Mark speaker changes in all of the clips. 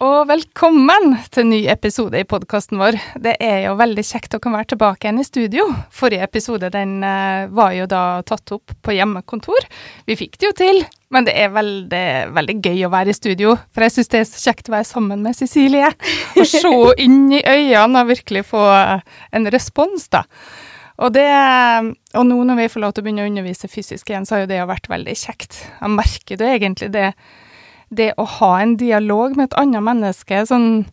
Speaker 1: Og velkommen til en ny episode i podkasten vår. Det er jo veldig kjekt å kunne være tilbake igjen i studio. Forrige episode den eh, var jo da tatt opp på hjemmekontor. Vi fikk det jo til, men det er veldig, veldig gøy å være i studio. For jeg syns det er så kjekt å være sammen med Cecilie. Og se inn i øynene og virkelig få en respons, da. Og, det, og nå når vi får lov til å begynne å undervise fysisk igjen, så har jo det vært veldig kjekt. Jeg merker det egentlig det det å ha en dialog med et annet menneske, sånn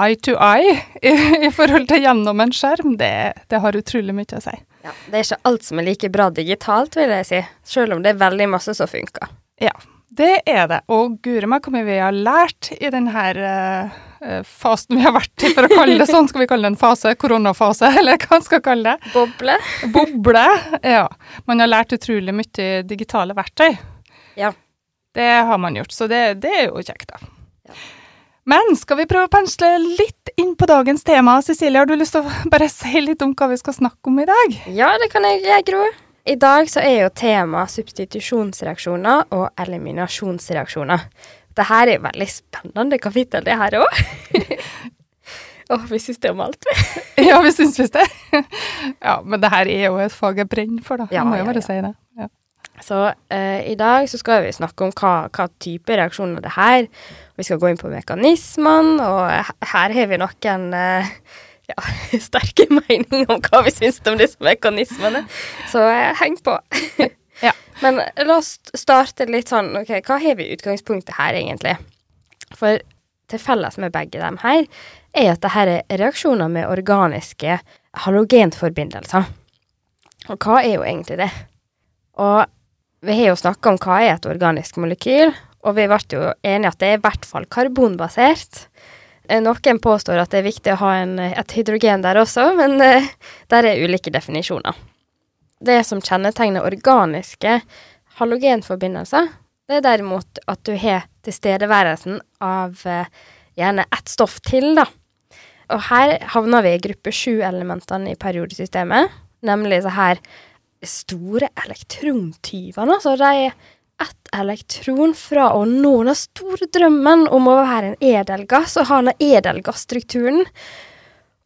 Speaker 1: eye to eye, i, i forhold til gjennom en skjerm, det, det, har utrolig mye å si.
Speaker 2: Ja, Det er ikke alt som er like bra digitalt, vil jeg si, selv om det er veldig masse som funker.
Speaker 1: Ja, det er det. Og guri meg hvor mye vi har lært i denne uh, fasen vi har vært i, for å kalle det sånn. Skal vi kalle det en fase? Koronafase, eller hva man skal kalle det?
Speaker 2: Boble.
Speaker 1: Boble, ja. Man har lært utrolig mye digitale verktøy.
Speaker 2: Ja.
Speaker 1: Det har man gjort, så det, det er jo kjekt, da. Ja. Men skal vi prøve å pensle litt inn på dagens tema? Cecilie, har du lyst til å bare si litt om hva vi skal snakke om i dag?
Speaker 2: Ja, det kan jeg jeg Gro. I dag så er jo tema substitusjonsreaksjoner og eliminasjonsreaksjoner. Dette er et veldig spennende kapittel, det her òg. Å, vi syns det om alt, vi.
Speaker 1: ja, vi syns visst det. ja, men det her er jo et fag jeg brenner for, da. Ja, må jo bare ja. si det.
Speaker 2: Så eh, i dag så skal vi snakke om hva, hva type reaksjoner det er. Vi skal gå inn på mekanismene, og her har vi noen eh, ja, sterke meninger om hva vi syns om disse mekanismene. Så eh, heng på. ja. Men la oss starte litt sånn OK, hva har vi i utgangspunktet her, egentlig? For til felles med begge dem her, er at dette er reaksjoner med organiske halogenforbindelser. Og hva er jo egentlig det? Og vi har jo snakka om hva er et organisk molekyl, og vi ble jo enige at det er i hvert fall karbonbasert. Eh, noen påstår at det er viktig å ha en, et hydrogen der også, men uh, der er ulike definisjoner. Det som kjennetegner organiske halogenforbindelser, det er derimot at du har tilstedeværelsen av gjerne ett stoff til, da. Og her havner vi i gruppe sju-elementene i periodesystemet, nemlig så her store elektrontyvene. Altså, de er ett elektron fra å nå den store drømmen om å være en edelgass og ha den edelgasstrukturen.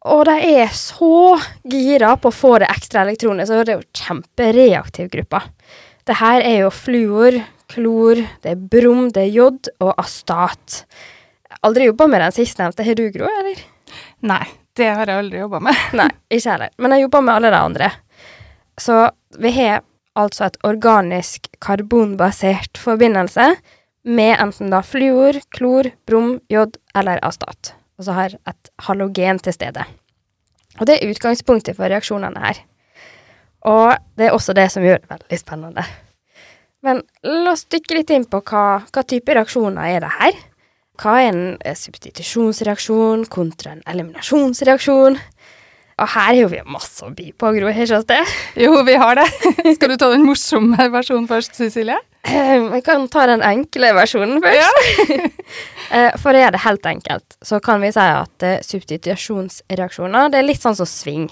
Speaker 2: Og de er så gira på å få det ekstra elektronet, så det er jo kjempereaktiv gruppe. Det her er jo fluor, klor, det er brom, det er jod og astat. Aldri jobba med den sistnevnte. Har du, Gro, eller?
Speaker 1: Nei, det har jeg aldri jobba med.
Speaker 2: Nei, ikke heller. Men jeg jobba med alle de andre. Så vi har altså et organisk karbonbasert forbindelse med enten da fluor, klor, brom, jod eller astat. Og så har et halogen til stede. Og det er utgangspunktet for reaksjonene her. Og det er også det som gjør det veldig spennende. Men la oss dykke litt inn på hva, hva type reaksjoner er det her. Hva er en substitusjonsreaksjon kontra en eliminasjonsreaksjon? Og her har vi masse å by på, Gro, har ikke det?
Speaker 1: Jo, vi har det. Skal du ta den morsomme versjonen først, Cecilie?
Speaker 2: Vi kan ta den enkle versjonen først. Ja. uh, for å gjøre det helt enkelt, så kan vi si at uh, substitusjonsreaksjoner det er litt sånn som sving.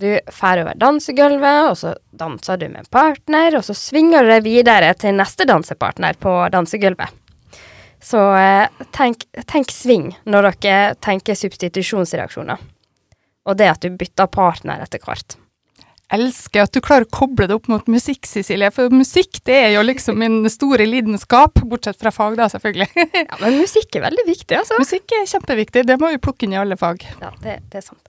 Speaker 2: Du drar over dansegulvet, og så danser du med en partner, og så svinger du deg videre til neste dansepartner på dansegulvet. Så uh, tenk, tenk sving når dere tenker substitusjonsreaksjoner og det at du bytter partner etter hvert.
Speaker 1: Elsker at du klarer å koble det opp mot musikk, Cecilie. For musikk det er jo liksom min store lidenskap, bortsett fra fag, da, selvfølgelig.
Speaker 2: ja, Men musikk er veldig viktig, altså.
Speaker 1: Musikk er kjempeviktig. Det må vi plukke inn i alle fag.
Speaker 2: Ja, det, det er sant.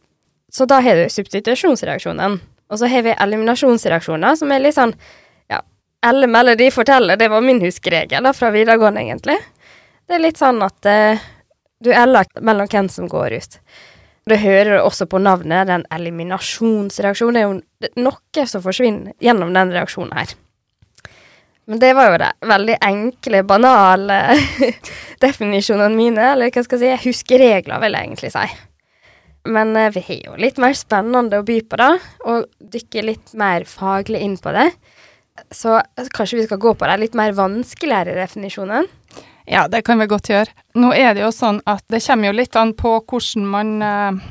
Speaker 2: Så da har du substitusjonsreaksjonen. Og så har vi eliminasjonsreaksjoner, som er litt sånn ja, eller melodi forteller, det var min huskeregel da, fra videregående, egentlig. Det er litt sånn at eh, du eller mellom hvem som går ut. Det hører du også på navnet, den eliminasjonsreaksjonen. Det er jo noe som forsvinner gjennom den reaksjonen her. Men det var jo det veldig enkle, banale definisjonene mine, eller hva skal jeg si, jeg huskeregler, vil jeg egentlig si. Men eh, vi har jo litt mer spennende å by på, da, og dykke litt mer faglig inn på det. Så kanskje vi skal gå på de litt mer vanskeligere definisjonene?
Speaker 1: Ja, det kan vi godt gjøre. Nå er det jo sånn at det kommer jo litt an på hvordan man eh,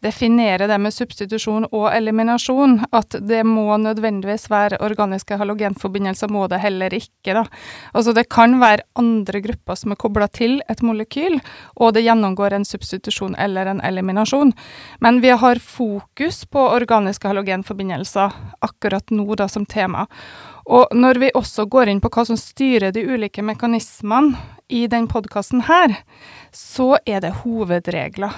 Speaker 1: definerer det med substitusjon og eliminasjon. At det må nødvendigvis være organiske halogenforbindelser, må det heller ikke, da. Altså det kan være andre grupper som er kobla til et molekyl, og det gjennomgår en substitusjon eller en eliminasjon. Men vi har fokus på organiske halogenforbindelser akkurat nå da som tema. Og når vi også går inn på hva som styrer de ulike mekanismene i den podkasten her, så er det hovedregler.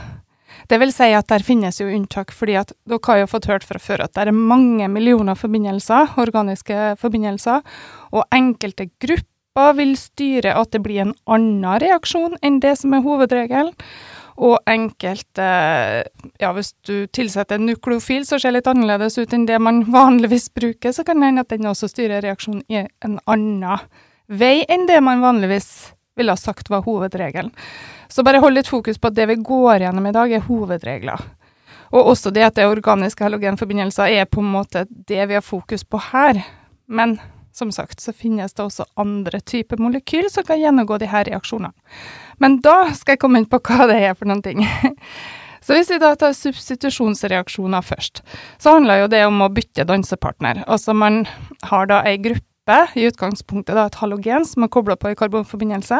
Speaker 1: Det vil si at der finnes jo unntak, fordi at dere har jo fått hørt fra før at det er mange millioner forbindelser, organiske forbindelser, og enkelte grupper vil styre at det blir en annen reaksjon enn det som er hovedregelen. Og enkelte Ja, hvis du tilsetter en nukleofil som ser litt annerledes ut enn det man vanligvis bruker, så kan det hende at den også styrer reaksjonen i en annen vei enn det man vanligvis ville ha sagt var hovedregelen. Så bare hold litt fokus på at det vi går gjennom i dag, er hovedregler. Og også det at det er organiske halogenforbindelser er på en måte det vi har fokus på her. Men som sagt så finnes det også andre typer molekyl som kan gjennomgå de her reaksjonene. Men da skal jeg komme inn på hva det er for noen ting. Så hvis vi da tar substitusjonsreaksjoner først, så handler jo det om å bytte dansepartner. Altså man har da ei gruppe, i utgangspunktet da et halogen som er kobla på i karbonforbindelse,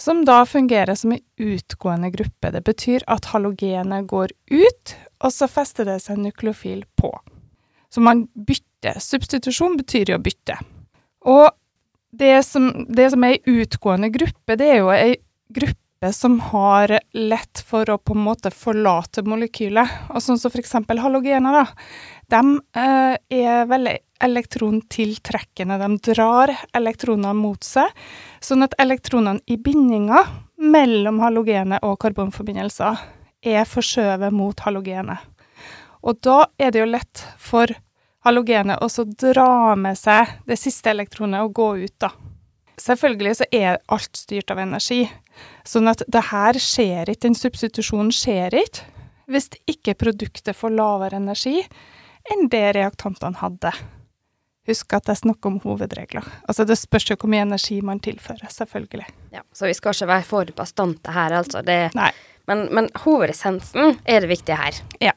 Speaker 1: som da fungerer som ei utgående gruppe. Det betyr at halogenet går ut, og så fester det seg nukleofil på. Så man bytter. Substitusjon betyr jo å bytte. Og det som, det som er ei utgående gruppe, det er jo ei gruppe som har lett for å på en måte forlate molekylet. Og sånn som eksempel halogener, da. De eh, er veldig elektrontiltrekkende. De drar elektronene mot seg, sånn at elektronene i bindinga mellom halogenet og karbonforbindelser er forskjøvet mot halogenet. Og da er det jo lett for halogenet også dra med seg det siste elektronet og gå ut, da. Selvfølgelig så er alt styrt av energi, sånn at det her skjer ikke, den substitusjonen skjer ikke, hvis ikke produktet får lavere energi enn det reaktantene hadde. Husk at jeg snakker om hovedregler. Altså det spørs jo hvor mye energi man tilfører, selvfølgelig.
Speaker 2: Ja, Så vi skal ikke være for bastante her, altså. Det, men, men hovedessensen er det viktige her.
Speaker 1: Ja.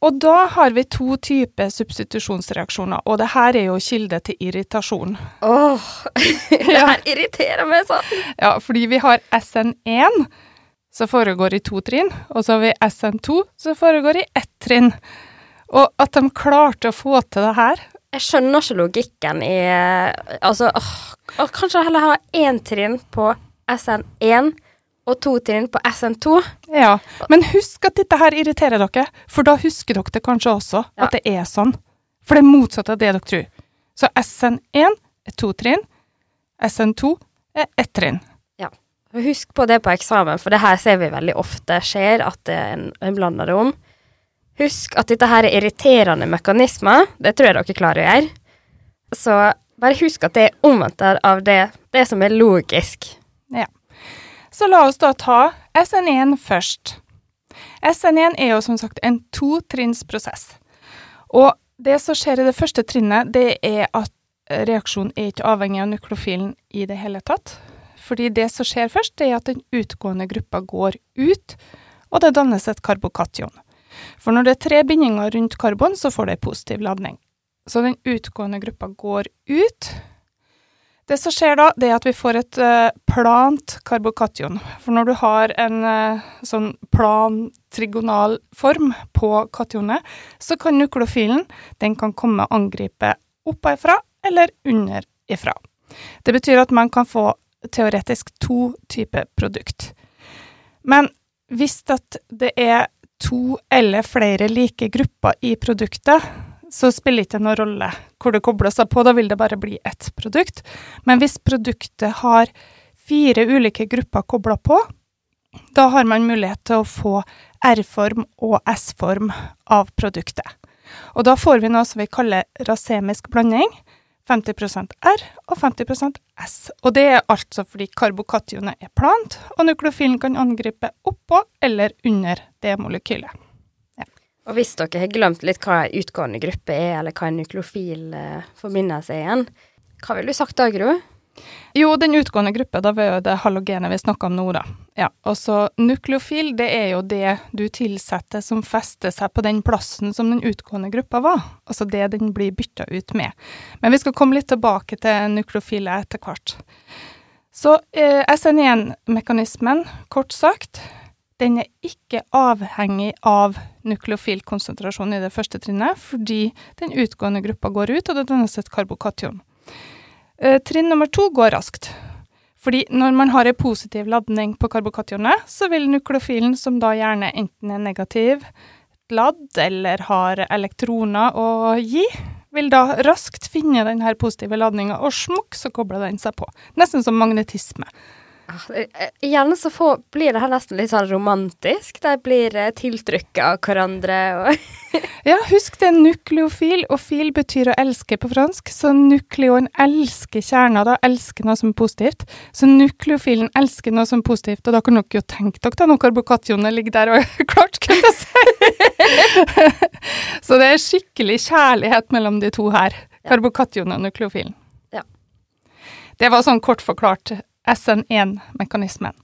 Speaker 1: Og da har vi to typer substitusjonsreaksjoner, og det her er jo kilde til irritasjon.
Speaker 2: Åh, det her irriterer meg sånn.
Speaker 1: Ja, fordi vi har SN1, som foregår i to trinn, og så har vi SN2, som foregår i ett trinn. Og at de klarte å få til det her
Speaker 2: Jeg skjønner ikke logikken i Altså, åh, kanskje heller ha én trinn på SN1 og to trinn på SN2.
Speaker 1: Ja, men husk at dette her irriterer dere, for da husker dere det kanskje også,
Speaker 2: Ja.
Speaker 1: at det er sånn. For det er motsatt av det dere tror. Så SN1 er to trinn, SN2 er ett trinn. Ja.
Speaker 2: Husk på det på eksamen, for det her ser vi veldig ofte skjer, at det er en, en blander det om. Husk at dette her er irriterende mekanismer. Det tror jeg dere klarer å gjøre. Så bare husk at det er omvendt av det, det som er logisk.
Speaker 1: Så la oss da ta SN1 først. SN1 er jo som sagt en totrinnsprosess. Og det som skjer i det første trinnet, det er at reaksjonen er ikke avhengig av nukleofilen i det hele tatt. Fordi det som skjer først, det er at den utgående gruppa går ut, og det dannes et karbokation. For når det er tre bindinger rundt karbon, så får det en positiv ladning. Så den utgående gruppa går ut. Det som skjer da, det er at vi får et eh, plant karbokation. For når du har en eh, sånn plan trigonal form på kationet, så kan nukleofilen den kan komme og angripe oppafra eller underifra. Det betyr at man kan få teoretisk to typer produkt. Men hvis det er to eller flere like grupper i produktet, så spiller ikke noen rolle hvor det kobler seg på, da vil det bare bli ett produkt. Men hvis produktet har fire ulike grupper kobla på, da har man mulighet til å få R-form og S-form av produktet. Og da får vi noe som vi kaller rasemisk blanding. 50% R og 50% S. Og det er altså fordi karbokationet er plant, og nukleofilen kan angripe oppå eller under det molekylet.
Speaker 2: Og hvis dere har glemt litt hva en utgående gruppe er, eller hva en nukleofil eh, forbindelse igjen, hva ville du sagt da, Gro?
Speaker 1: Jo, den utgående gruppa, da var jo det halogenet vi snakka om nå, da. Ja, og så nukleofil, det er jo det du tilsetter som fester seg på den plassen som den utgående gruppa var. Altså det den blir bytta ut med. Men vi skal komme litt tilbake til nukleofile etter hvert. Så eh, SN1-mekanismen, kort sagt, den er ikke avhengig av nukleofil konsentrasjon i det første trinnet, fordi den utgående gruppa går ut, og det dannes et karbokation. Eh, trinn nummer to går raskt. Fordi når man har en positiv ladning på karbokationet, så vil nukleofilen, som da gjerne enten er negativ ladd eller har elektroner å gi, vil da raskt finne denne positive ladninga, og smukk, så kobler den seg på. Nesten som magnetisme.
Speaker 2: Ah, eh, Gjerne så få, blir det her nesten litt sånn romantisk. De blir tiltrykket tiltrykka av hverandre og
Speaker 1: Ja, husk det er nukleofil, og fil betyr å elske på fransk, så nukleon elsker kjerna, da elsker noe som er positivt. Så nukleofilen elsker noe som er positivt, og da kan dere jo tenke dere da når karbokationene ligger der og er klart, kunne jeg si. så det er skikkelig kjærlighet mellom de to her, karbokationen og nukleofilen.
Speaker 2: Ja.
Speaker 1: Det var sånn kort forklart SN1-mekanismen.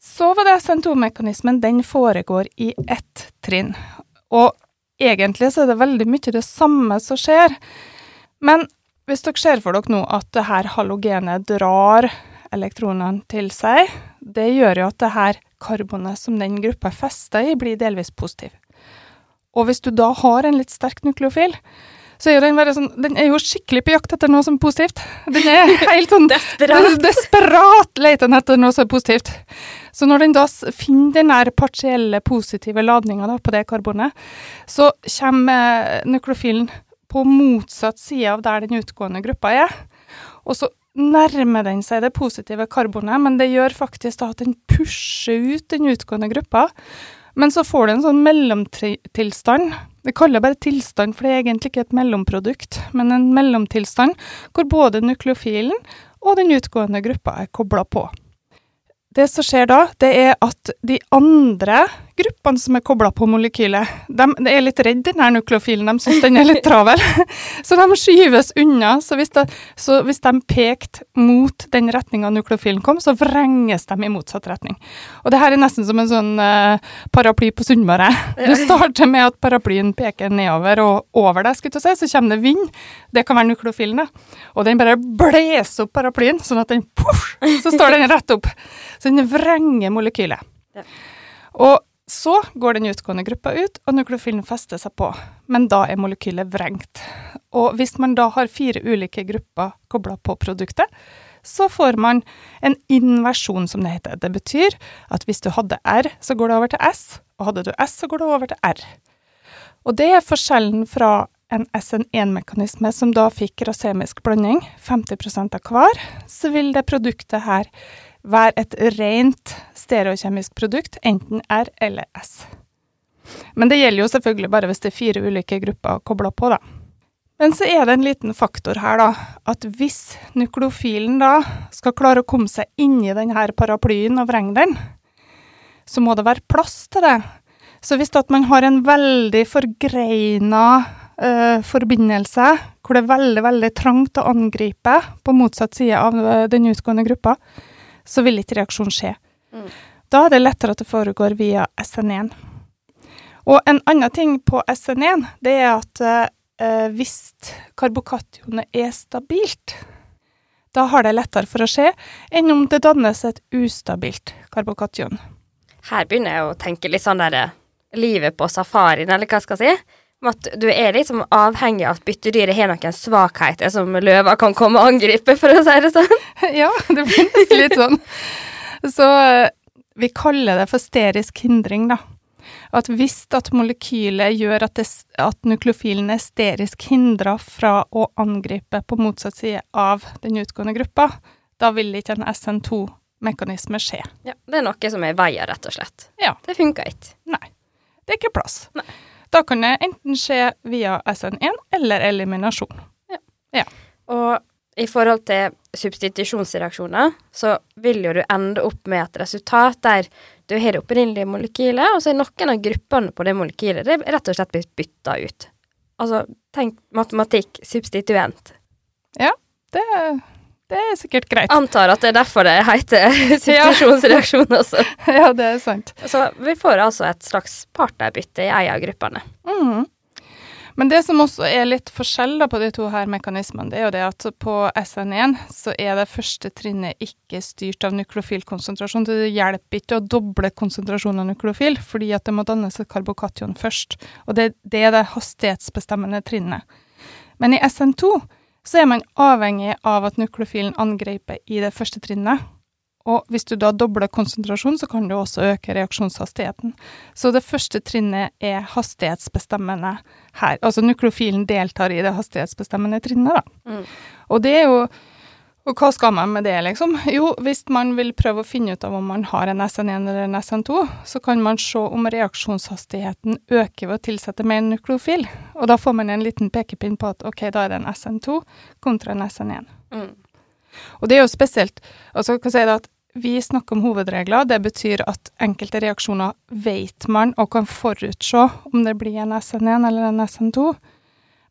Speaker 1: Så var det SN2-mekanismen, den foregår i ett trinn. Og egentlig så er det veldig mye det samme som skjer. Men hvis dere ser for dere nå at det her halogenet drar elektronene til seg, det gjør jo at det her karbonet som den gruppa er festa i, blir delvis positiv. Og hvis du da har en litt sterk nukleofil, så er jo den, bare sånn, den er jo skikkelig på jakt etter noe som er positivt. Den er helt sånn
Speaker 2: Desperat.
Speaker 1: desperat leter etter noe som er positivt. Så når den da finner den der partielle positive ladninga på det karbonet, så kommer nøklofilen på motsatt side av der den utgående gruppa er. Og så nærmer den seg det positive karbonet, men det gjør faktisk da at den pusher ut den utgående gruppa. Men så får du en sånn mellomtilstand. Vi kaller bare tilstand, for det er egentlig ikke et mellomprodukt, men en mellomtilstand hvor både nukleofilen og den utgående gruppa er kobla på. Det som skjer da, det er at de andre gruppene som er kobla på molekylet, de, de er litt redd den her nukleofilen, de syns den er litt travel. Så de skyves unna. Så hvis, det, så hvis de pekte mot den retninga nukleofilen kom, så vrenges de i motsatt retning. Og det her er nesten som en sånn uh, paraply på Sunnmøre. Du starter med at paraplyen peker nedover og over deg, skulle si, så kommer det vind. Det kan være nukleofilen, da. Og den bare blåser opp paraplyen, sånn at den poff, så står den rett opp. Så den vrenger molekylet.
Speaker 2: Ja.
Speaker 1: Og så går den utgående gruppa ut, og nukleofilen fester seg på. Men da er molekylet vrengt. Og hvis man da har fire ulike grupper kobla på produktet, så får man en inversjon, som det heter. Det betyr at hvis du hadde R, så går det over til S, og hadde du S, så går det over til R. Og det er forskjellen fra en SN1-mekanisme som da fikk rasemisk blanding, 50 av hver, så vil det produktet her være et rent stereokjemisk produkt, enten R eller S. Men det gjelder jo selvfølgelig bare hvis det er fire ulike grupper kobla på, da. Men så er det en liten faktor her, da, at hvis nukleofilen da skal klare å komme seg inni denne paraplyen og vrenge den, så må det være plass til det. Så hvis at man har en veldig forgreina eh, forbindelse, hvor det er veldig, veldig trangt å angripe på motsatt side av eh, den utgående gruppa, så vil ikke reaksjon skje.
Speaker 2: Mm.
Speaker 1: Da er det lettere at det foregår via SN1. Og en annen ting på SN1, det er at eh, hvis karbokationet er stabilt, da har det lettere for å skje enn om det dannes et ustabilt karbokation.
Speaker 2: Her begynner jeg å tenke litt sånn der eh, livet på safarien, eller hva skal jeg si. At du er liksom avhengig av at byttedyret har noen svakheter som løver kan komme og angripe, for å si det sånn.
Speaker 1: ja, det blir nesten litt sånn. Så eh, vi kaller det for sterisk hindring, da. At hvis at molekylet gjør at, det, at nukleofilen er sterisk hindra fra å angripe på motsatt side av den utgående gruppa, da vil ikke en SN2-mekanisme skje.
Speaker 2: Ja, det er noe som er i veien, rett og slett.
Speaker 1: Ja.
Speaker 2: Det funker ikke.
Speaker 1: Nei. Det er ikke plass.
Speaker 2: Nei.
Speaker 1: Da kan det enten skje via SN1 eller eliminasjon.
Speaker 2: Og i forhold til substitusjonsreaksjoner, så vil jo du ende opp med et resultat der du har det opprinnelige molekylet, og så er noen av gruppene på det molekylet det er rett og slett blitt bytta ut. Altså, tenk matematikk, substituent.
Speaker 1: Ja, Det det er sikkert greit.
Speaker 2: Antar at det er derfor det heter situasjonsreaksjon også.
Speaker 1: Ja, det er sant.
Speaker 2: Så vi får altså et slags partnerbytte i ei av gruppene.
Speaker 1: Mm. Men det som også er litt forskjell da på de to her mekanismene, det er jo det at på SN1 så er det første trinnet ikke styrt av nuklofilkonsentrasjon. Det hjelper ikke å doble konsentrasjonen av nuklofil, fordi at det må dannes et karbokation først. Og det, det er det hastighetsbestemmende trinnet. Men i SN2 så er man avhengig av at nukleofilen angriper i det første trinnet. Og hvis du da dobler konsentrasjonen, så kan du også øke reaksjonshastigheten. Så det første trinnet er hastighetsbestemmende her. Altså nukleofilen deltar i det hastighetsbestemmende trinnet, da.
Speaker 2: Mm.
Speaker 1: Og det er jo Og hva skal man med det, liksom? Jo, hvis man vil prøve å finne ut av om man har en SN1 eller en SN2, så kan man se om reaksjonshastigheten øker ved å tilsette mer nukleofil. Og da får man en liten pekepinn på at ok, da er det en SN2 kontra en SN1.
Speaker 2: Mm.
Speaker 1: Og det er jo spesielt altså hva sier det at Vi snakker om hovedregler. Det betyr at enkelte reaksjoner vet man og kan forutse om det blir en SN1 eller en SN2.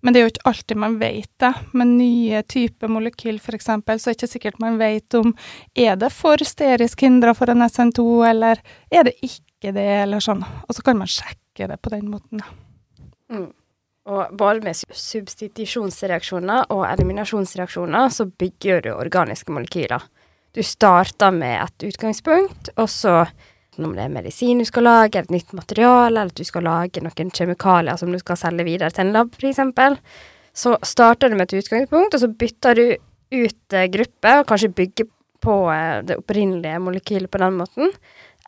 Speaker 1: Men det er jo ikke alltid man vet det. Med nye typer molekyl f.eks. så er det ikke sikkert man vet om er det for sterisk hindra for en SN2, eller er det ikke det, eller sånn. Og så kan man sjekke det på den måten.
Speaker 2: Mm. Og både med substitusjonsreaksjoner og eliminasjonsreaksjoner så bygger du organiske molekyler. Du starter med et utgangspunkt, og så om det er medisin du skal lage, eller et nytt materiale, eller at du skal lage noen kjemikalier som du skal selge videre til en lab, f.eks. Så starter du med et utgangspunkt, og så bytter du ut eh, gruppe, og kanskje bygger på eh, det opprinnelige molekylet på den måten.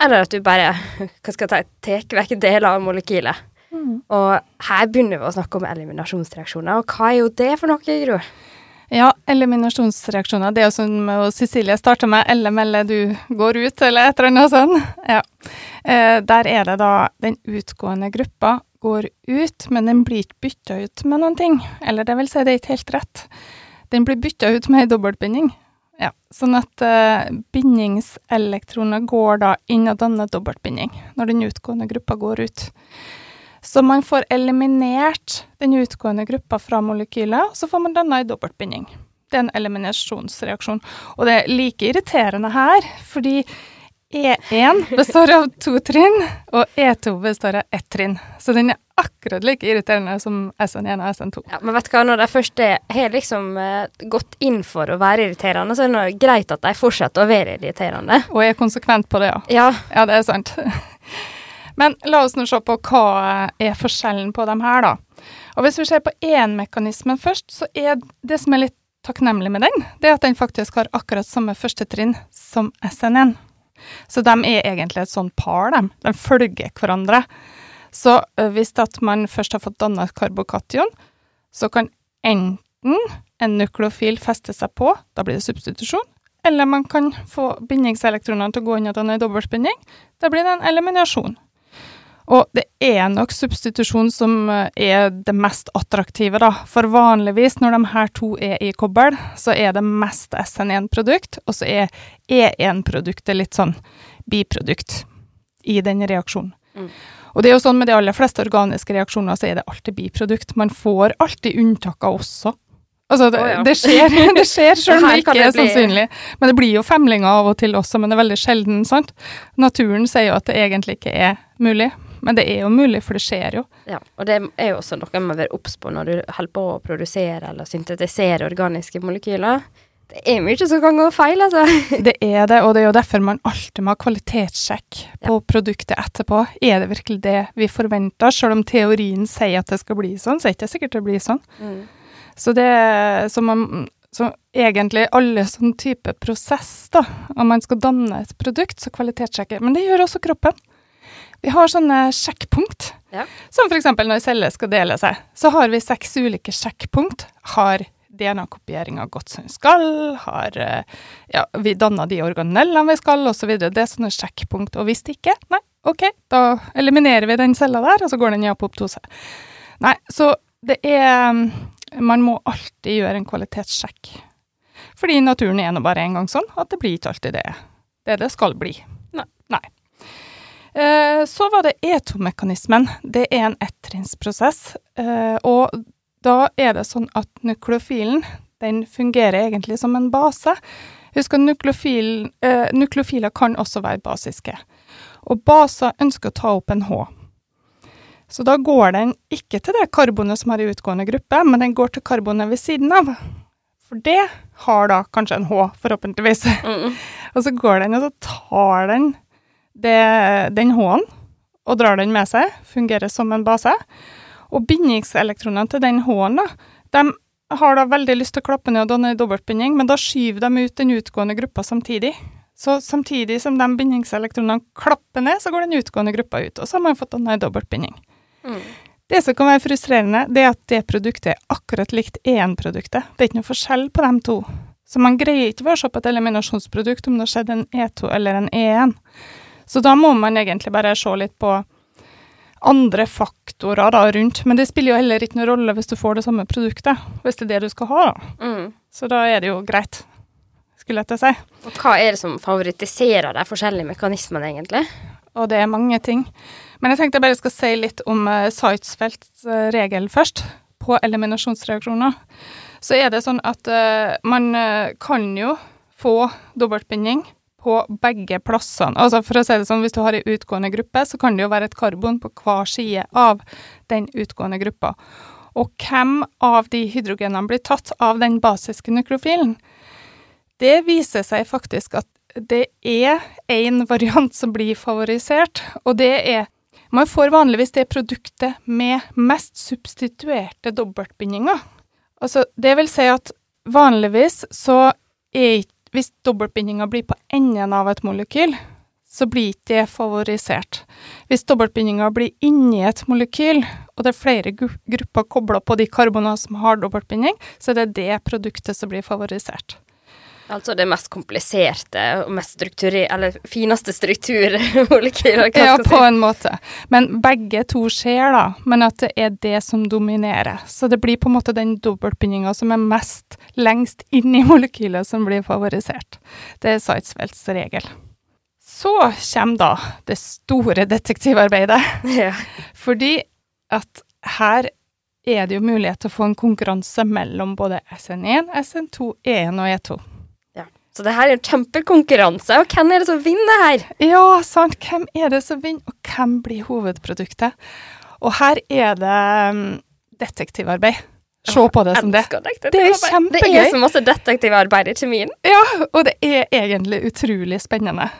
Speaker 2: Eller at du bare hva skal jeg ta, tar vekk deler av molekylet. Og her begynner vi å snakke om eliminasjonsreaksjoner. Og hva er jo det for noe, Gro?
Speaker 1: Ja, eliminasjonsreaksjoner. Det er jo som Cecilie starta med, eller melder du går ut, eller et eller annet sånt. Ja. Eh, der er det da den utgående gruppa går ut, men den blir ikke bytta ut med noen ting. Eller det vil si, det er ikke helt rett. Den blir bytta ut med ei dobbeltbinding. Ja, sånn at eh, bindingselektroner går da inn og danner dobbeltbinding når den utgående gruppa går ut. Så man får eliminert den utgående gruppa fra molekylet, og så får man danna ei dobbeltbinding. Det er en eliminasjonsreaksjon. Og det er like irriterende her, fordi E1 består av to trinn, og E2 består av ett trinn. Så den er akkurat like irriterende som SN1 og SN2.
Speaker 2: Ja, men vet du hva, når de først har liksom eh, gått inn for å være irriterende, så er det greit at de fortsetter å være irriterende.
Speaker 1: Og er konsekvent på det, ja.
Speaker 2: Ja,
Speaker 1: Ja, det er sant. Men la oss nå se på hva er forskjellen på dem her, da. Og hvis vi ser på én-mekanismen først, så er det som er litt takknemlig med den, det er at den faktisk har akkurat samme første trinn som SN1. Så de er egentlig et sånn par, de. De følger hverandre. Så hvis at man først har fått danna karbokation, så kan enten en nukleofil feste seg på, da blir det substitusjon, eller man kan få bindingselektronene til å gå inn i danne en dobbeltbinding, da blir det en eliminasjon. Og det er nok substitusjon som eh, er det mest attraktive, da. For vanligvis når de her to er i kobbel, så er det mest SN1-produkt, og så er E1-produktet litt sånn biprodukt i den reaksjonen.
Speaker 2: Mm.
Speaker 1: Og det er jo sånn med de aller fleste organiske reaksjoner, så er det alltid biprodukt. Man får alltid unntaker også. Altså, det,
Speaker 2: oh, ja.
Speaker 1: det skjer, det skjer selv om det ikke er
Speaker 2: det bli-
Speaker 1: sannsynlig. Men det blir jo femlinger av og til også, men det er veldig sjelden, sant? Naturen sier jo at det egentlig ikke er mulig, men det er jo mulig, for det skjer jo.
Speaker 2: ja. Og det er jo også noe man må være obs på når du holder på å produsere eller syntetisere organiske molekyler. Det er mye som kan gå feil, altså.
Speaker 1: Det er det, og det er jo derfor man alltid må ha kvalitetssjekk på produktet etterpå. Er det virkelig det vi forventer? Selv om teorien sier at det skal bli sånn, så er det ikke sikkert det blir sånn. Så det så man så egentlig alle sånn type prosess, da, om man skal danne et produkt, så kvalitetssjekker. Men det gjør også kroppen. Vi har sånne sjekkpunkt.
Speaker 2: Ja.
Speaker 1: Som f.eks. når celler skal dele seg, så har vi seks ulike sjekkpunkt. Har DNA-kopieringa gått som den skal? Har eh, ja, vi danna de organellene vi skal, osv. Det er sånne sjekkpunkt. Og hvis det ikke, nei, OK, da eliminerer vi den cella der, og så går den i apoptose. Nei, så det er Man må alltid gjøre en kvalitetssjekk. Fordi naturen er nå bare en gang sånn at det blir ikke alltid det det, det skal bli.
Speaker 2: Nei.
Speaker 1: Nei. Eh, så var det E2-mekanismen. Det er en ettrinnsprosess. Eh, og da er det sånn at nukleofilen den fungerer egentlig som en base. Husk at nuklofil, eh, nukleofiler kan også være basiske. Og baser ønsker å ta opp en H. Så da går den ikke til det karbonet som har i utgående gruppe, men den går til karbonet ved siden av. For det har da kanskje en H, forhåpentligvis.
Speaker 2: Mm.
Speaker 1: og så går den, og så tar den det, den H-en og drar den med seg, fungerer som en base. Og bindingselektronene til den H-en, da, de har da veldig lyst til å klappe ned og danne dobbeltbinding, men da skyver de ut den utgående gruppa samtidig. Så samtidig som de bindingselektronene klapper ned, så går den utgående gruppa ut, og så har man fått danna ei dobbeltbinding.
Speaker 2: Mm.
Speaker 1: Det som kan være frustrerende, det er at det produktet er akkurat likt EN-produktet. Det er ikke noe forskjell på dem to. Så man greier ikke å se på et eliminasjonsprodukt om det har skjedd en E2 eller en E1. Så da må man egentlig bare se litt på andre faktorer da rundt. Men det spiller jo heller ikke noen rolle hvis du får det samme produktet, hvis det er det du skal ha. da.
Speaker 2: Mm.
Speaker 1: Så da er det jo greit, skulle jeg til å si.
Speaker 2: Og hva er det som favoritiserer de forskjellige mekanismene, egentlig?
Speaker 1: Og det er mange ting. Men jeg tenkte jeg bare skal si litt om uh, Seitz-Felts uh, regel først, på eliminasjonsreaksjoner. Så er det sånn at uh, man kan jo få dobbeltbinding på begge plassene. Altså for å si det sånn, Hvis du har ei utgående gruppe, så kan det jo være et karbon på hver side av den utgående gruppa. Og hvem av de hydrogenene blir tatt av den basiske nukleofilen? Det viser seg faktisk at det er én variant som blir favorisert, og det er Man får vanligvis det produktet med mest substituerte dobbeltbindinger. Altså, det vil si at vanligvis så er ikke Hvis dobbeltbindinga blir på enden av et molekyl, så blir ikke det favorisert. Hvis dobbeltbindinga blir inni et molekyl, og det er flere grupper kobla på de karbonene som har dobbeltbinding, så er det det produktet som blir favorisert.
Speaker 2: Altså det mest kompliserte og mest strukturer, eller fineste strukturmolekyler,
Speaker 1: Ja, på
Speaker 2: si.
Speaker 1: en måte. Men begge to skjer, da. Men at det er det som dominerer. Så det blir på en måte den dobbeltbindinga som er mest lengst inn i molekylet, som blir favorisert. Det er Seitz-Felts regel. Så kommer da det store detektivarbeidet.
Speaker 2: Ja.
Speaker 1: Fordi at her er det jo mulighet til å få en konkurranse mellom både SN1, SN2, E1 og E2.
Speaker 2: Så det her er en kjempekonkurranse, og hvem er det som vinner her?
Speaker 1: Ja, sant. Hvem er det som vinner, og hvem blir hovedproduktet? Og her er det um, detektivarbeid. Se på det som det. Det er kjempegøy.
Speaker 2: Det er så masse detektivarbeid i kjemien.
Speaker 1: Ja, og det er egentlig utrolig spennende.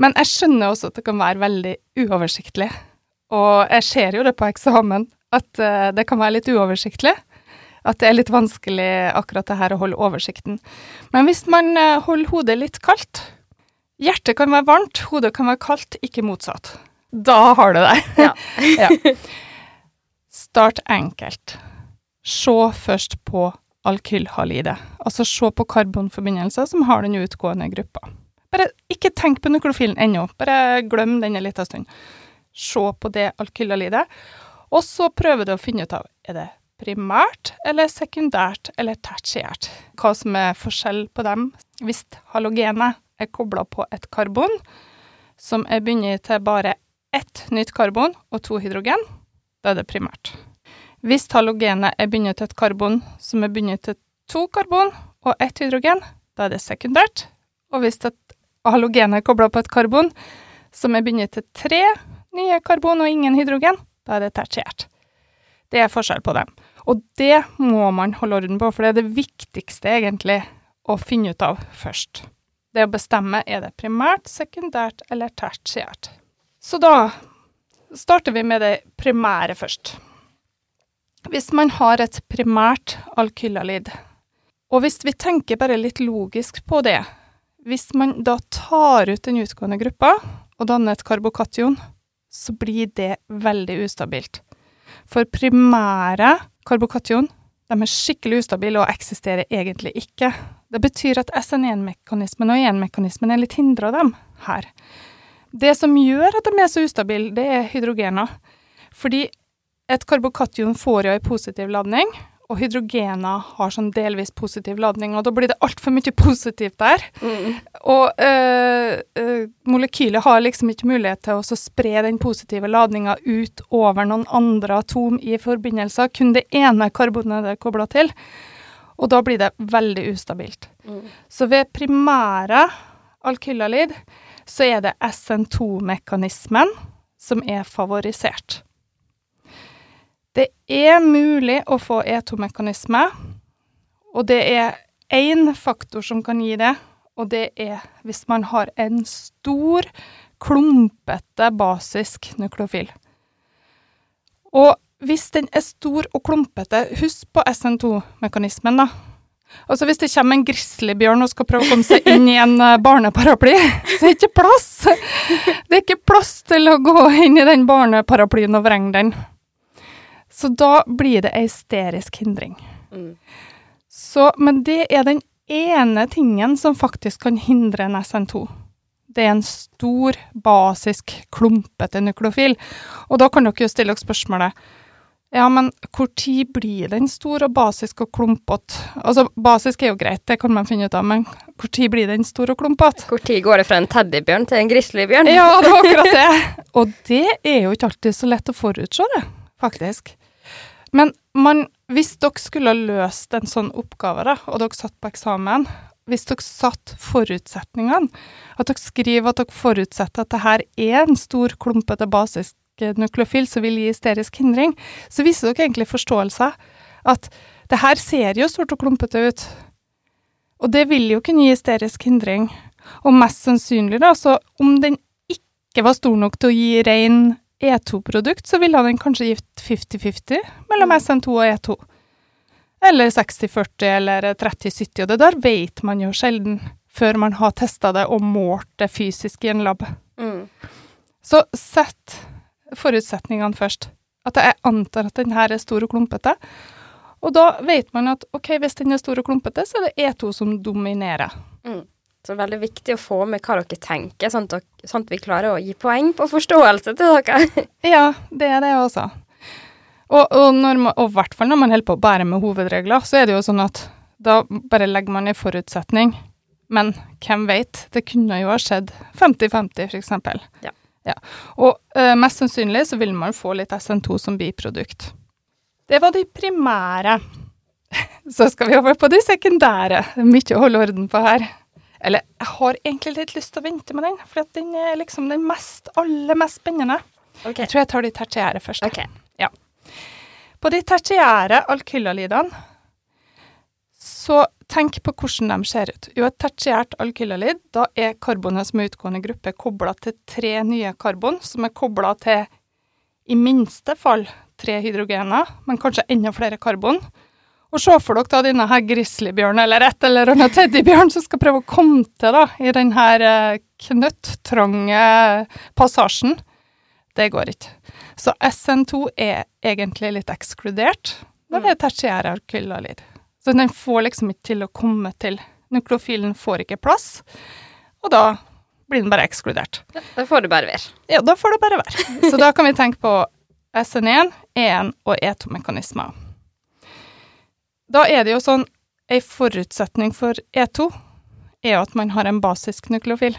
Speaker 1: Men jeg skjønner også at det kan være veldig uoversiktlig. Og jeg ser jo det på eksamen, at eh, det kan være litt uoversiktlig. At det er litt vanskelig akkurat det her å holde oversikten. Men hvis man eh, holder hodet litt kaldt Hjertet kan være varmt, hodet kan være kaldt, ikke motsatt. Da har du det.
Speaker 2: Ja.
Speaker 1: ja. Start enkelt. Se først på alkylhalide. Altså se på karbonforbindelser som har den utgående gruppa. Bare ikke tenk på nukleofilen ennå, bare glem den en liten stund. Se på det alkylhalidet, og så prøver du å finne ut av er det primært eller sekundært eller tertiært. Hva som er forskjell på dem. Hvis halogenet er kobla på et karbon som er bundet til bare ett nytt karbon og to hydrogen, da er det primært. Hvis halogenet er bundet til et karbon som er bundet til to karbon og ett hydrogen, da er det sekundært. Og hvis et halogen er kobla på et karbon som er bundet til tre nye karbon og ingen hydrogen, da er det tertiært. Det er forskjell på dem. Og det må man holde orden på, for det er det viktigste egentlig å finne ut av først. Det å bestemme er det primært, sekundært eller tertiært. Så da starter vi med det primære først. Hvis man har et primært alkylalid, og hvis vi tenker bare litt logisk på det, hvis man da tar ut den utgående gruppa og danner et karbokation, så blir det veldig ustabilt. For primære karbokation de er skikkelig ustabile og eksisterer egentlig ikke. Det betyr at SN1-mekanismen og EN-mekanismen er litt hindra dem her. Det som gjør at de er så ustabile, det er hydrogener. Fordi et karbokation får jo en positiv ladning, og hydrogener har sånn delvis positiv ladning, og da blir det altfor mye positivt der.
Speaker 2: Mm.
Speaker 1: Og øh, øh, molekylet har liksom ikke mulighet til å spre den positive ladninga ut over noen andre atom i forbindelser, kun det ene karbonet det er kobla til. Og da blir det veldig ustabilt. Så ved primære alkylalid så er det SN2-mekanismen som er favorisert. Det er mulig å få E2-mekanisme, og det er én faktor som kan gi det, og det er hvis man har en stor, klumpete basisk nukleofil. Og hvis den er stor og klumpete, husk på SN2-mekanismen, da. Altså Hvis det kommer en grizzlybjørn og skal prøve å komme seg inn i en eh, barneparaply, så er det ikke plass! Det er ikke plass til å gå inn i den barneparaplyen og vrenge den. Så da blir det ei sterisk hindring.
Speaker 2: Mm.
Speaker 1: Så, men det er den ene tingen som faktisk kan hindre en SN2. Det er en stor, basisk, klumpete nukleofil. Og da kan dere jo stille dere spørsmålet ja, men hvor tid blir den stor og basisk og klumpete? Altså, basisk er jo greit, det kan man finne ut av, men hvor tid blir den stor og klumpete?
Speaker 2: Tid går det fra en teddybjørn til en grizzlybjørn?
Speaker 1: Ja, det var akkurat det. Og det er jo ikke alltid så lett å forutse det, faktisk. Men man, hvis dere skulle ha løst en sånn oppgave, da, og dere satt på eksamen, hvis dere satt forutsetningene, at dere skriver at dere forutsetter at det her er en stor, klumpete basisk nukleofil som vil gi hysterisk hindring, så viser dere egentlig forståelse at det her ser jo stort og klumpete ut. Og det vil jo kunne gi hysterisk hindring. Og mest sannsynlig, da, så om den ikke var stor nok til å gi ren E2-produkt, så ville den kanskje gitt 50-50 mellom SN2 og E2. Eller 60-40 eller 30-70, og det der vet man jo sjelden før man har testa det og målt det fysisk i en lab.
Speaker 2: Mm.
Speaker 1: Så sett forutsetningene først. At jeg antar at den her er stor og klumpete. Og da vet man at ok, hvis den er stor og klumpete, så er det E2 som dominerer.
Speaker 2: Mm. Så det er veldig viktig å få med hva dere tenker, sånn at, sånn at vi klarer å gi poeng på forståelse til dere.
Speaker 1: Ja, det er det også. Og, og, når man, og i hvert fall når man holder på å bære med hovedregler, så er det jo sånn at da bare legger man en forutsetning. Men hvem vet, det kunne jo ha skjedd 50-50, for eksempel.
Speaker 2: Ja.
Speaker 1: Ja. Og eh, mest sannsynlig så vil man få litt SN2 som biprodukt. Det var de primære. Så skal vi over på de sekundære. Det er mye å holde orden på her. Eller jeg har egentlig litt lyst til å vente med den, for den er liksom den mest, aller mest spennende.
Speaker 2: Okay.
Speaker 1: Jeg tror jeg tar de tertiære først.
Speaker 2: Ok.
Speaker 1: På de tertiære alkylalidene, så tenk på hvordan de ser ut. Jo, et tertiært alkylalid, da er karbonet som er utgående gruppe kobla til tre nye karbon, som er kobla til i minste fall tre hydrogener, men kanskje enda flere karbon. Og se for dere da denne her grizzlybjørnen eller et eller annet teddybjørn som skal prøve å komme til da, i den her knøttrange knøtttrange passasjen. Det går ikke. Så SN2 er egentlig litt ekskludert når det er tertiære alkylalid. Så den får liksom ikke til å komme til. Nukleofilen får ikke plass, og da blir den bare ekskludert.
Speaker 2: Da får det bare være.
Speaker 1: Ja, da får det bare være. Så da kan vi tenke på SN1, E1 og E2-mekanismer. Da er det jo sånn Ei forutsetning for E2 er jo at man har en basisk nukleofil.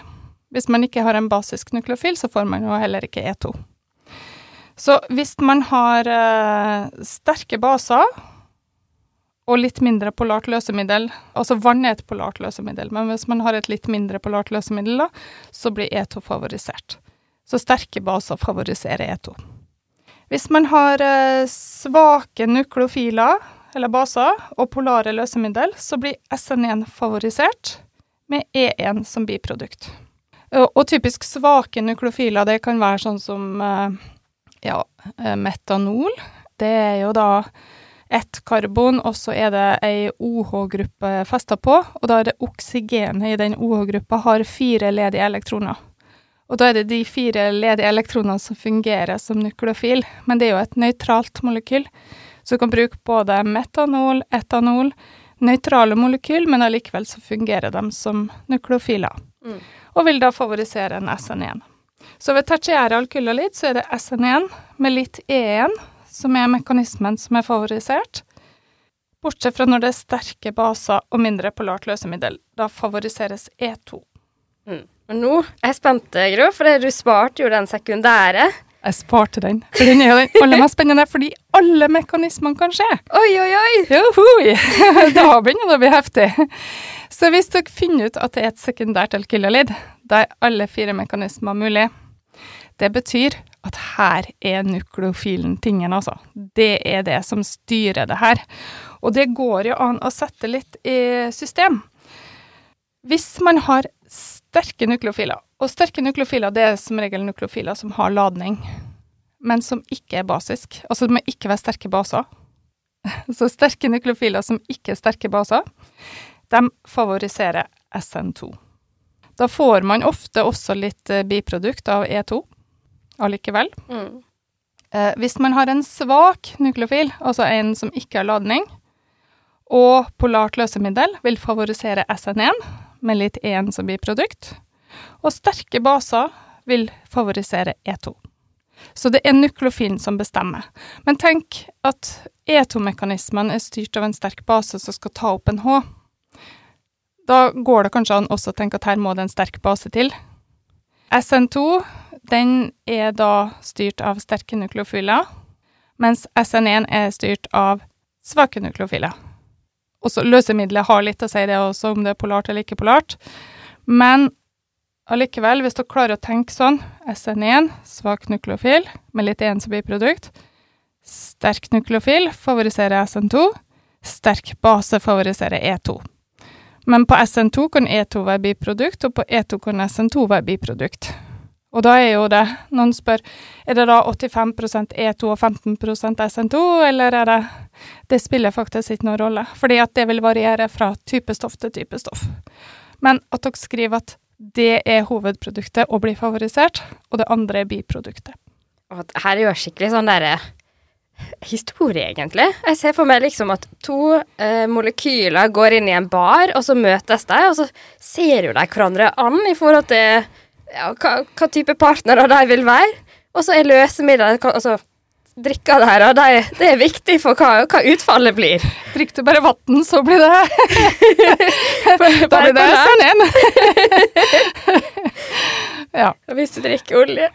Speaker 1: Hvis man ikke har en basisk nukleofil, så får man jo heller ikke E2. Så hvis man har eh, sterke baser og litt mindre polart løsemiddel, altså vann er et polart løsemiddel, men hvis man har et litt mindre polart løsemiddel, da, så blir E2 favorisert. Så sterke baser favoriserer E2. Hvis man har eh, svake nukleofiler, eller baser, og polare løsemiddel, så blir SN1 favorisert, med E1 som biprodukt. Og, typisk svake nukleofiler, det kan være sånn som eh, ja, eh, metanol. Det er jo da ett karbon, og så er det ei OH-gruppe festa på, og da er det oksygenet i den OH-gruppa har fire ledige elektroner. Og da er det de fire ledige elektronene som fungerer som nukleofil, men det er jo et nøytralt molekyl. Så du kan bruke både metanol, etanol, nøytrale molekyl, men allikevel så fungerer de som nukleofiler.
Speaker 2: Mm.
Speaker 1: Og vil da favorisere en SN1. Så ved tertiære alkylalid så er det SN1 med litt E1, som er mekanismen som er favorisert. Bortsett fra når det er sterke baser og mindre polart løsemiddel. Da favoriseres E2.
Speaker 2: Mm. Og nå er jeg spent, Gro, for du sparte jo den sekundære.
Speaker 1: Jeg sparte den, for den er jo den aller mest spennende, fordi alle mekanismene kan skje.
Speaker 2: Oi, oi, oi!
Speaker 1: Johoi! Da begynner det å bli heftig. Så hvis dere finner ut at det er et sekundært alkylolid, da er alle fire mekanismer mulig. Det betyr at her er nukleofilen tingen, altså. Det er det som styrer det her. Og det går jo an å sette litt i system. Hvis man har sterke nukleofiler, og sterke nukleofiler det er som regel nukleofiler som har ladning, men som ikke er basisk. Altså det må ikke være sterke baser. Så sterke nukleofiler som ikke er sterke baser, de favoriserer SN2. Da får man ofte også litt eh, biprodukt av E2 allikevel.
Speaker 2: Mm.
Speaker 1: Eh, hvis man har en svak nukleofil, altså en som ikke har ladning, og polart løsemiddel, vil favorisere SN1 med litt E1 som biprodukt. Og sterke baser vil favorisere E2. Så det er nukleofilen som bestemmer. Men tenk at E2-mekanismen er styrt av en sterk base som skal ta opp en H. Da går det kanskje an også å tenke at her må det en sterk base til. SN2 den er da styrt av sterke nukleofiler, mens SN1 er styrt av svake nukleofiler. Også løsemiddelet har litt å si det også, om det er polart eller ikke polart. Men allikevel, hvis dere klarer å tenke sånn, SN1, svak nukleofil, med litt ensobiprodukt, sterk nukleofil favoriserer SN2, sterk base favoriserer E2. Men på SN2 kan E2 være biprodukt, og på E2 kan SN2 være biprodukt. Og da er jo det Noen spør er det da 85% E2 og 15% SN2, eller er det Det spiller faktisk ikke noen rolle, fordi at det vil variere fra type stoff til type stoff. Men at dere skriver at det er hovedproduktet og blir favorisert, og det andre er biproduktet.
Speaker 2: Her er jo skikkelig sånn derre historie, egentlig. Jeg ser for meg liksom at to eh, molekyler går inn i en bar, og så møtes de, og så ser jo de hverandre an i forhold til ja, hva, hva type partnere de vil være. Og så er løsemidler Altså, drikka her, og det, det er viktig for hva, hva utfallet blir.
Speaker 1: Drikker du bare vann, så blir det Da blir det SN1. ja.
Speaker 2: Og hvis du drikker olje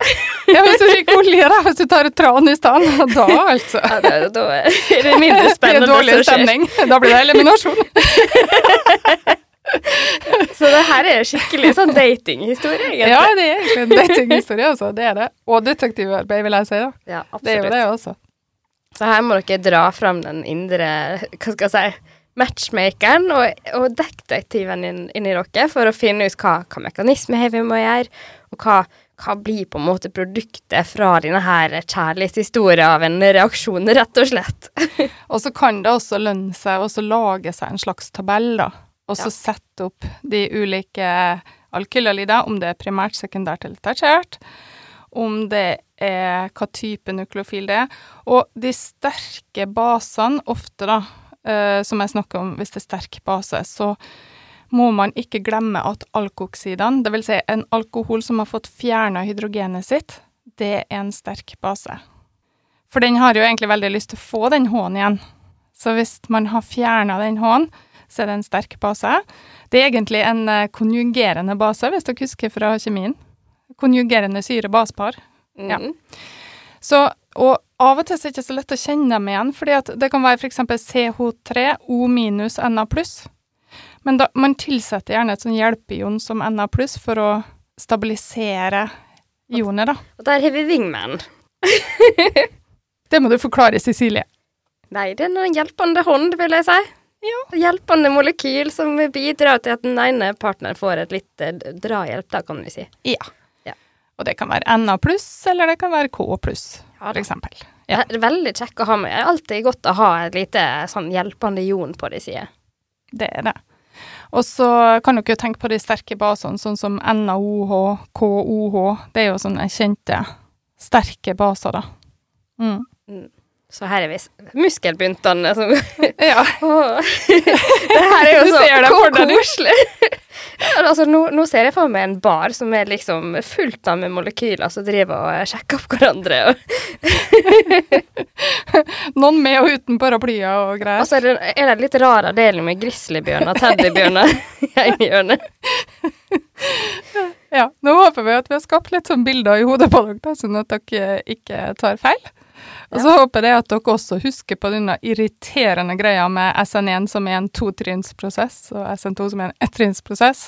Speaker 1: ja, hvis du drikker olje, da. Hvis du tar et tran i stedet. Da, altså.
Speaker 2: ja, det, Da er det mindre
Speaker 1: Det
Speaker 2: spennende.
Speaker 1: er dårlig stemning. Da blir det eliminasjon.
Speaker 2: Så det her er skikkelig sånn datinghistorie, egentlig.
Speaker 1: Ja, det er egentlig en datinghistorie, altså. Det er det. Og detektivarbeid, vil jeg si. da.
Speaker 2: Ja,
Speaker 1: Det er jo
Speaker 2: absolutt.
Speaker 1: det også.
Speaker 2: Så her må dere dra fram den indre hva skal jeg si, matchmakeren og, og detektiven inn, inni dere for å finne ut hva, hva mekanisme vi må gjøre, og hva, hva blir på en måte produktet fra denne her kjærlighetshistorien av en reaksjon, rett og slett.
Speaker 1: Og så kan det også lønne seg å lage seg en slags tabell, da. Og så
Speaker 2: Ja.
Speaker 1: sette opp de ulike alkylalider, om det er primært, sekundært eller tertiært. Om det er hva type nukleofil det er. Og de sterke basene, ofte da, eh, som jeg snakker om, hvis det er sterk base, så må man ikke glemme at alkoksidene, det vil si en alkohol som har fått fjerna hydrogenet sitt, det er en sterk base. For den har jo egentlig veldig lyst til å få den H-en igjen. Så hvis man har fjerna den H-en, så er det en sterk base. Det er egentlig en eh, konjugerende base, hvis dere husker fra kjemien. Konjugerende syre-basepar. Ja.
Speaker 2: Mm.
Speaker 1: Så, og av og til er det ikke så lett å kjenne dem igjen, fordi at det kan være f.eks. CH3, O minus, Na pluss. Men da, man tilsetter gjerne et sånn hjelpeion som Na pluss for å stabilisere ionet, da.
Speaker 2: Og der har vi wingman.
Speaker 1: Det må du forklare, Cecilie.
Speaker 2: Nei, det er en hjelpende hånd, vil jeg si.
Speaker 1: Ja.
Speaker 2: Hjelpende molekyl som bidrar til at den ene partneren får et litt eh, drahjelp, da, kan vi si.
Speaker 1: Ja.
Speaker 2: Ja.
Speaker 1: Og det kan være NA pluss, eller det kan være K pluss,
Speaker 2: Ja,
Speaker 1: for eksempel. Ja.
Speaker 2: Det er veldig kjekk å ha med. Det er alltid godt å ha et lite sånn hjelpende jon på de sider.
Speaker 1: Det er det. Og så kan dere jo tenke på de sterke basene, sånn som NaOH, KOH. Det er jo sånne kjente, sterke baser, da. Mm.
Speaker 2: Så her er vi muskelbuntene som
Speaker 1: Ja.
Speaker 2: Det her er jo så koselig. Altså, nå, nå ser jeg for meg en bar som er liksom fullt av med molekyler som driver og sjekker opp hverandre.
Speaker 1: Noen med og uten paraplyer og greier.
Speaker 2: Altså, er det, er det litt rar avdeling med grizzlybjørner og teddybjørner i ene hjørnet.
Speaker 1: Ja, nå håper vi at vi har skapt litt sånn bilder i hodet på dere, sånn at dere ikke tar feil. Og så håper jeg at dere også husker på denne irriterende greia med SN1 som er en totrinnsprosess, og SN2 som er en ettrinnsprosess.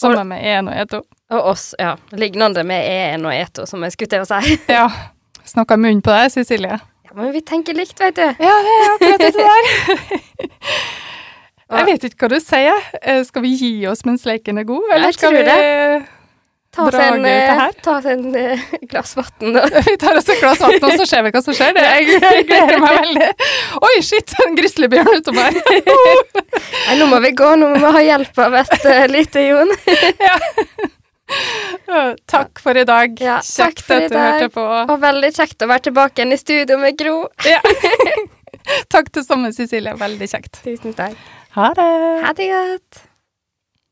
Speaker 1: Sammen med E1 og E2.
Speaker 2: Og oss, ja. Lignende med E1 og E2, som jeg skulle til å si.
Speaker 1: Ja. Snakka munn på deg, Cecilie.
Speaker 2: Ja, men vi tenker likt, vet du.
Speaker 1: Ja, det er akkurat det der. Jeg vet ikke hva du sier. Eh, Skal vi gi oss mens leken er god, eller
Speaker 2: Jeg
Speaker 1: skal vi
Speaker 2: Ta oss en, eh, ta oss en eh, glass vann.
Speaker 1: Vi tar oss et glass vann, og så ser vi hva som skjer. Det, jeg, gleder meg veldig. Oi, shit, en grizzlybjørn utom her.
Speaker 2: Nei, nå må vi gå, nå må vi ha hjelp av et uh, lite Jon.
Speaker 1: Takk for i dag.
Speaker 2: Ja,
Speaker 1: Kjekt at du hørte på.
Speaker 2: Og veldig kjekt å være tilbake igjen i studio med Gro.
Speaker 1: Ja. Takk til samme Cecilie. Veldig kjekt.
Speaker 2: Tusen takk.
Speaker 1: Ha det.
Speaker 2: Ha det godt.